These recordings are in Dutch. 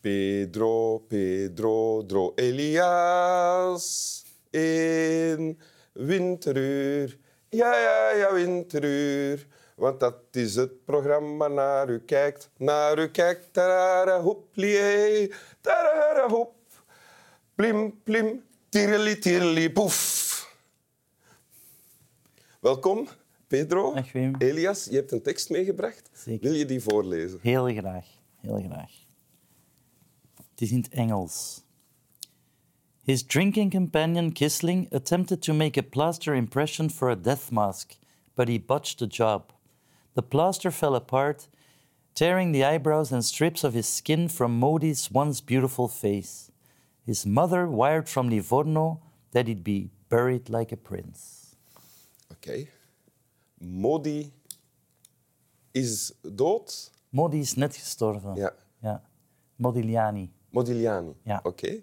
Pedro, Pedro, Dro Elias in winteruur. Ja, ja, ja, winteruur. Want dat is het programma naar u kijkt, naar u kijkt. Tarara, hoep, lié, tarara, hoep. Plim, plim, tirili, tirili, poef. Welkom, Pedro. Dag. Elias, je hebt een tekst meegebracht. Zeker. Wil je die voorlezen? Heel graag, heel graag. Het is in het Engels. His drinking companion Kisling attempted to make a plaster impression for a death mask, but he botched the job. The plaster fell apart, tearing the eyebrows and strips of his skin from Modi's once beautiful face. His mother wired from Livorno that he'd be buried like a prince. Okay. Modi is dood. Modi is net gestorven. Ja. ja. Modigliani. Modigliani. Ja. Oké.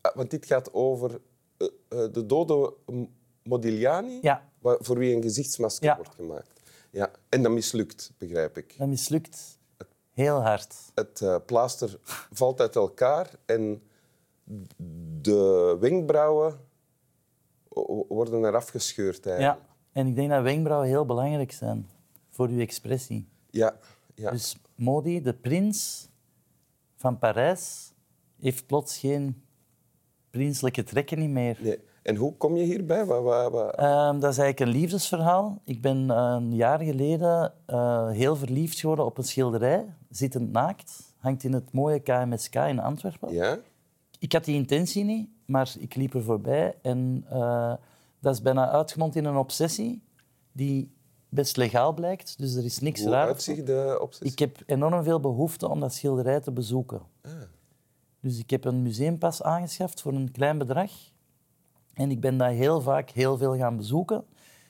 Ah, Want dit gaat over eh, eh, de dode Modigliani, Ja. wa- voor wie een gezichtsmasker Ja. wordt gemaakt. Ja. En dat mislukt, begrijp ik. Dat mislukt heel hard. Het eh, plaaster valt uit elkaar en de wenkbrauwen worden eraf gescheurd eigenlijk. Ja, en ik denk dat wenkbrauwen heel belangrijk zijn voor uw expressie. Ja. ja. Dus Modi, de prins van Parijs, heeft plots geen prinselijke trekken niet meer. Nee. En hoe kom je hierbij? Wa- wa- wa- Ehm, dat is eigenlijk een liefdesverhaal. Ik ben eh, een jaar geleden eh, heel verliefd geworden op een schilderij, zittend naakt. Hangt in het mooie KMSK in Antwerpen. Ja? Ik had die intentie niet, maar ik liep er voorbij. En eh, dat is bijna uitgemond in een obsessie die best legaal blijkt. Dus er is niks Hoe raar. uitziet de obsessie? Ik heb enorm veel behoefte om dat schilderij te bezoeken. Ah. Dus ik heb een museumpas aangeschaft voor een klein bedrag. En ik ben dat heel vaak heel veel gaan bezoeken.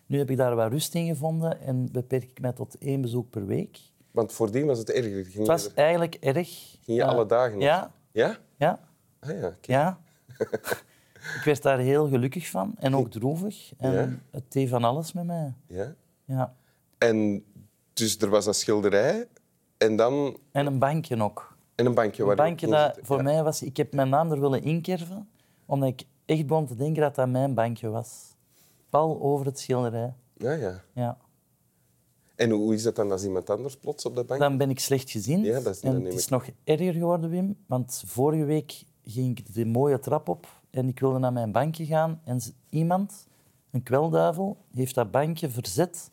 Nu heb ik daar wat rust in gevonden en beperk ik mij tot één bezoek per week. Want voordien was het erger. Ging Het was eigenlijk erg. ging je Eh, alle dagen? nog? Ja, Ja? ja, Ah ja, ja. ik werd daar heel gelukkig van en ook droevig. En Ja? het deed van alles met mij. Ja. Ja. En dus er was dat schilderij en dan En een bankje ook. en een bankje Een waar bankje op dat voor Ja. mij was... Ik heb mijn naam er willen inkerven, omdat ik echt begon te denken dat dat mijn bankje was. Pal over het schilderij. Ja, ja. Ja. En hoe is dat dan als iemand anders plots op de bank? Dan ben ik slecht gezien. Ja, dat is- dat en het is nog erger geworden, Wim. Want vorige week ging ik de mooie trap op en ik wilde naar mijn bankje gaan. En iemand, een kwelduivel, heeft dat bankje verzet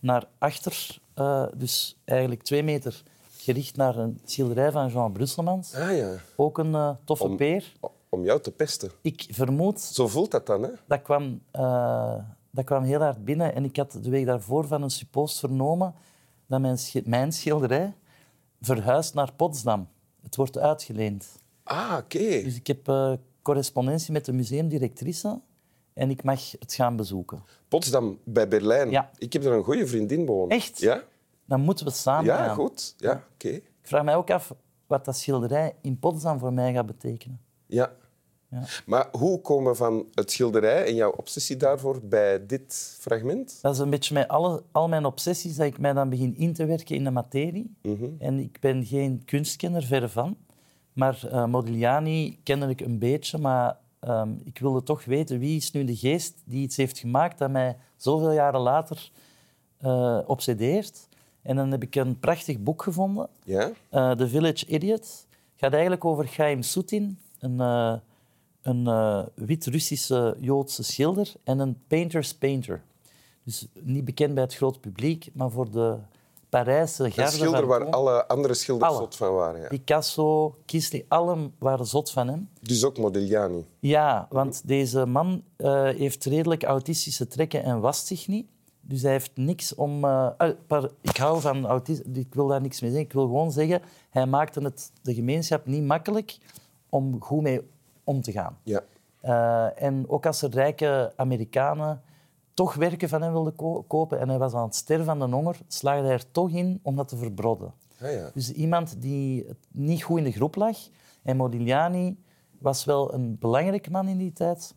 naar achter. eh, dus eigenlijk twee meter gericht naar een schilderij van Jean Brusselmans. Ah ja, Ook een eh, toffe Om- peer. om jou te pesten. Ik vermoed Zo voelt dat dan, hè? dat kwam, eh, dat kwam heel hard binnen. En ik had de week daarvoor van een suppost vernomen dat mijn, mijn schilderij verhuist naar Potsdam. Het wordt uitgeleend. Ah, oké. Dus ik heb correspondentie met de museumdirectrice en ik mag het gaan bezoeken. Potsdam bij Berlijn. Ja. Ik heb daar een goede vriendin wonen. Echt? Ja? Dan moeten we samen Ja, gaan. goed. Ja, oké. Ik vraag mij ook af wat dat schilderij in Potsdam voor mij gaat betekenen. Ja. Ja. Maar hoe komen we van het schilderij en jouw obsessie daarvoor bij dit fragment? Dat is een beetje met alle, al mijn obsessies dat ik mij dan begin in te werken in de materie. Mhm. En ik ben geen kunstkenner, verre van. Maar eh, Modigliani kende ik een beetje, maar ehm, ik wilde toch weten wie is nu de geest die iets heeft gemaakt dat mij zoveel jaren later eh, obsedeert. En dan heb ik een prachtig boek gevonden, Ja? eh, The Village Idiot. Het gaat eigenlijk over Chaim Soetin, een, eh, een wit-Russische Joodse schilder en een painter's painter. Dus niet bekend bij het groot publiek, maar voor de Een garde schilder waar alle andere schilders Alle. zot van waren. Ja. Picasso, Kisling, allen waren zot van hem. Dus ook Modigliani. Ja, want deze man eh, heeft redelijk autistische trekken en wast zich niet. Dus hij heeft niks om... eh, eh, par- ik hou van autisme, ik wil daar niks mee zeggen. Ik wil gewoon zeggen, hij maakte het de gemeenschap niet makkelijk om goed mee om te gaan. Ja. En ook als er rijke Amerikanen toch werken van hem wilden ko- kopen en hij was aan het sterven van de honger, slaagde hij er toch in om dat te verbrodden. Ah, ja. Dus iemand die niet goed in de groep lag. En Modigliani was wel een belangrijk man in die tijd.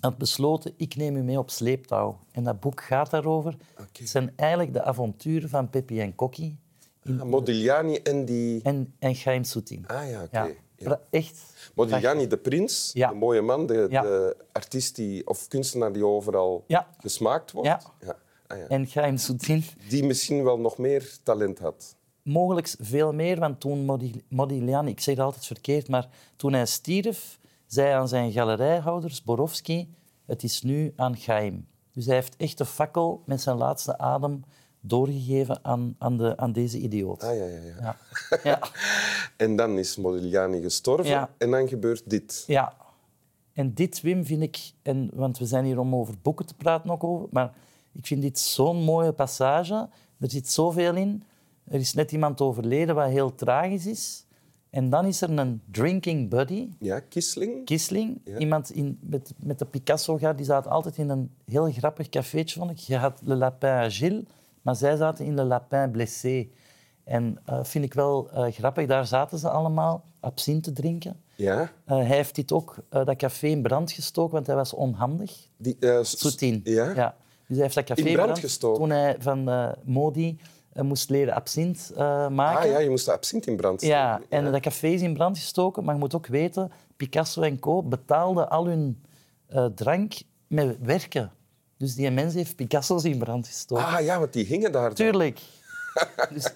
Had besloten, ik neem u mee op sleeptouw. En dat boek gaat daarover. Het zijn eigenlijk de avonturen van Peppi en Kokkie Ah, Modigliani en die... En, en Chaim Soutine. Ah ja, oké. Ja. Ja. Echt. Modigliani, de prins, Ja. de mooie man, de, Ja. de artiest die, of kunstenaar die overal gesmaakt wordt. Ja. Ah, ja. En Chaim Soutine. Die misschien wel nog meer talent had. Mogelijk veel meer, want toen Modi- Modigliani, ik zeg het altijd verkeerd, maar toen hij stierf, zei aan zijn galerijhouder Zborowski, het is nu aan Chaim. Dus hij heeft echt de fakkel met zijn laatste adem doorgegeven aan, aan, de, aan deze idioot. Ah, ja, ja, ja. Ja. Ja. En dan is Modigliani gestorven Ja. en dan gebeurt dit. ja. En dit, Wim, vind ik... En, want we zijn hier om over boeken te praten ook over, maar ik vind dit zo'n mooie passage. Er zit zoveel in. Er is net iemand overleden, wat heel tragisch is. En dan is er een drinking buddy, Ja, Kisling. Kisling. Ja. Iemand in, met, met de Picasso-gaard, die zat altijd in een heel grappig cafeetje, vond ik. Je had Le Lapin à Gilles, maar zij zaten in Le Lapin Blessé. En eh vind ik wel eh, grappig, daar zaten ze allemaal absint te drinken. Ja, Eh, hij heeft dit ook, dat café in brand gestoken, want hij was onhandig. die... Soutine. Ja? Dus hij heeft dat café In brand gestoken? Toen hij van Modi moest leren absint eh, maken. Ah ja, je moest de absint in brand steken. Ja, en dat café is in brand gestoken. Maar je moet ook weten, Picasso en co. betaalden al hun drank met werken. Dus die mens heeft Picasso's in brand gestoken. Ah ja, want die hingen daar. Tuurlijk. Dus,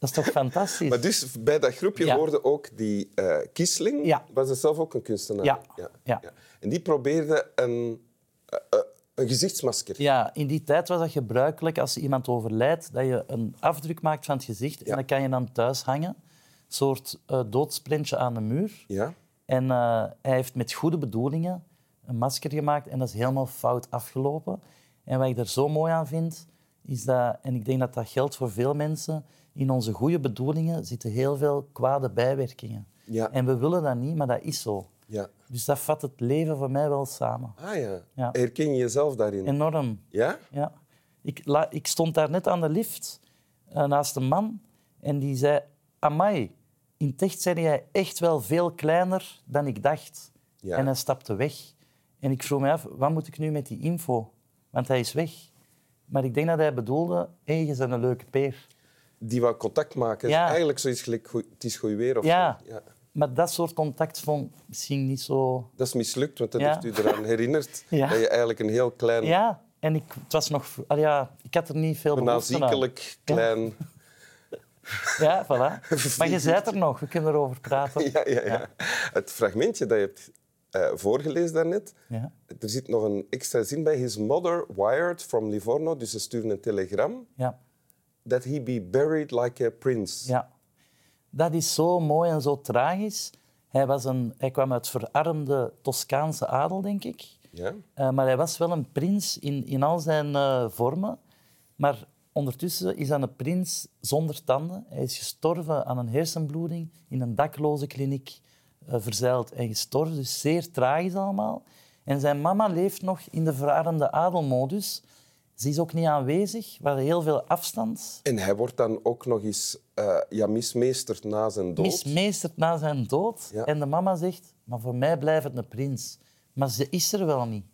dat is toch fantastisch? Maar dus bij dat groepje Ja. hoorde ook die Kisling. Ja. Was zelf ook een kunstenaar? Ja. ja. En die probeerde een, eh, een gezichtsmasker. Ja, in die tijd was dat gebruikelijk als iemand overlijdt, dat je een afdruk maakt van het gezicht en dat kan je dan thuis hangen. Een soort eh doodsprentje aan de muur. Ja? En hij heeft met goede bedoelingen een masker gemaakt en dat is helemaal fout afgelopen. En wat ik er zo mooi aan vind, is dat, en ik denk dat dat geldt voor veel mensen, in onze goede bedoelingen zitten heel veel kwade bijwerkingen. Ja. En we willen dat niet, maar dat is zo. Ja. Dus dat vat het leven voor mij wel samen. Ah ja. Ja. Herken je jezelf daarin? Enorm. Ja? Ja. Ik, la- ik stond daar net aan de lift eh, naast een man en die zei... Amai, in het echt zei jij echt wel veel kleiner dan ik dacht. Ja. En hij stapte weg. En ik vroeg me af, wat moet ik nu met die info? Want hij is weg. Maar ik denk dat hij bedoelde, hé, je bent een leuke peer. Die wou contact maken. Ja. Eigenlijk zoiets gelijk, het is goed weer of Ja. zo. Ja. Maar dat soort contact vond misschien niet zo... Dat is mislukt, want dat heeft u eraan herinnerd Ja. dat je eigenlijk een heel klein, Ja, en ik, het was nog... Allee, ja, ik had er niet veel behoefte aan. klein... Ja, voilà. Maar je zei het er nog, we kunnen erover praten. Ja, ja, ja. Het fragmentje dat je hebt eh, voorgelezen daarnet, Ja. er zit nog een extra zin bij. His mother wired from Livorno, dus ze stuurde een telegram, Ja. That he be buried like a prince. Ja, dat is zo mooi en zo tragisch. Hij, was een, hij kwam uit verarmde Toscaanse adel, denk ik. Ja? Eh, maar hij was wel een prins in, in al zijn eh, vormen. Maar ondertussen is hij een prins zonder tanden. Hij is gestorven aan een hersenbloeding in een dakloze kliniek, eh, verzeild en gestorven. Dus zeer tragisch allemaal. En zijn mama leeft nog in de verarmde adelmodus. Ze is ook niet aanwezig, we hadden heel veel afstand. En hij wordt dan ook nog eens eh ja, mismeesterd na zijn dood. mismeesterd na zijn dood. Ja. En de mama zegt, maar voor mij blijft het een prins. Maar ze is er wel niet.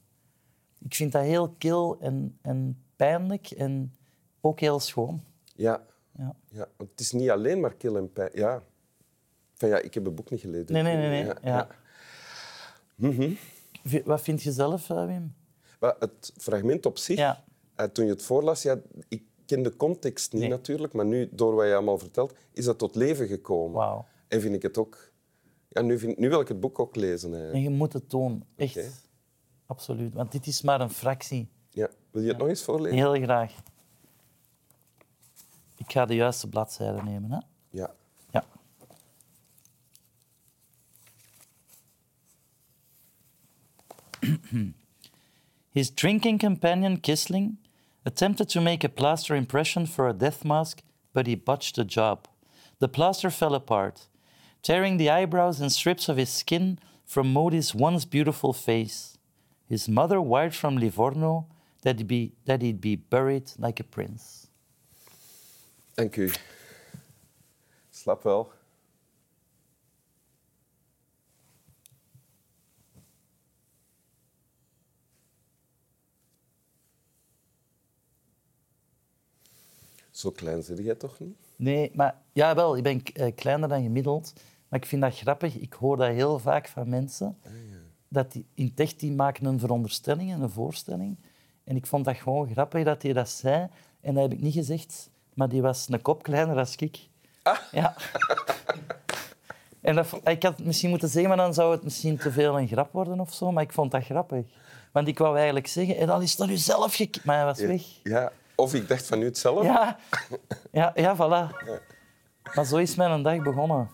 Ik vind dat heel kil en, en pijnlijk en ook heel schoon. Ja. Ja. ja. Want het is niet alleen maar kill en pijn. Ja. Van, ja, ik heb het boek niet gelezen. Nee, nee, nee. nee. Ja, Ja. ja. V- Wat vind je zelf, eh, Wim? Maar het fragment op zich, Ja. Eh, toen je het voorlas, ja, ik ken de context niet Nee. natuurlijk, maar nu, door wat je allemaal vertelt, is dat tot leven gekomen. En vind ik het ook... Ja, nu, vind, nu wil ik het boek ook lezen. En je moet het doen, echt. Absoluut. Want dit is maar een fractie. Ja. Wil je het nog eens voorlezen? Heel graag. Ik ga de juiste bladzijde nemen. Hè? Ja. Ja. His drinking companion, Kisling, attempted to make a plaster impression for a death mask, but he botched the job. The plaster fell apart, tearing the eyebrows and strips of his skin from Modi's once beautiful face. His mother wired from Livorno that he'd be, that he'd be buried like a prince. Dank u. Slap wel. Zo klein zit jij toch niet? Nee, maar ja, wel, ik ben eh, kleiner dan gemiddeld. Maar ik vind dat grappig. Ik hoor dat heel vaak van mensen. Dat die, in het echt, die maken een veronderstelling en een voorstelling. En ik vond dat gewoon grappig dat hij dat zei. En dat heb ik niet gezegd, maar die was een kop kleiner dan ik. Ja. En dat, ik had het misschien moeten zeggen, maar dan zou het misschien te veel een grap worden of zo. Maar ik vond dat grappig. Want ik wou eigenlijk zeggen, en dan is dat u zelf gek... Maar hij was weg. Ja. Of ik dacht van u hetzelfde. Ja, ja, ja voilà. Maar zo is mijn dag begonnen.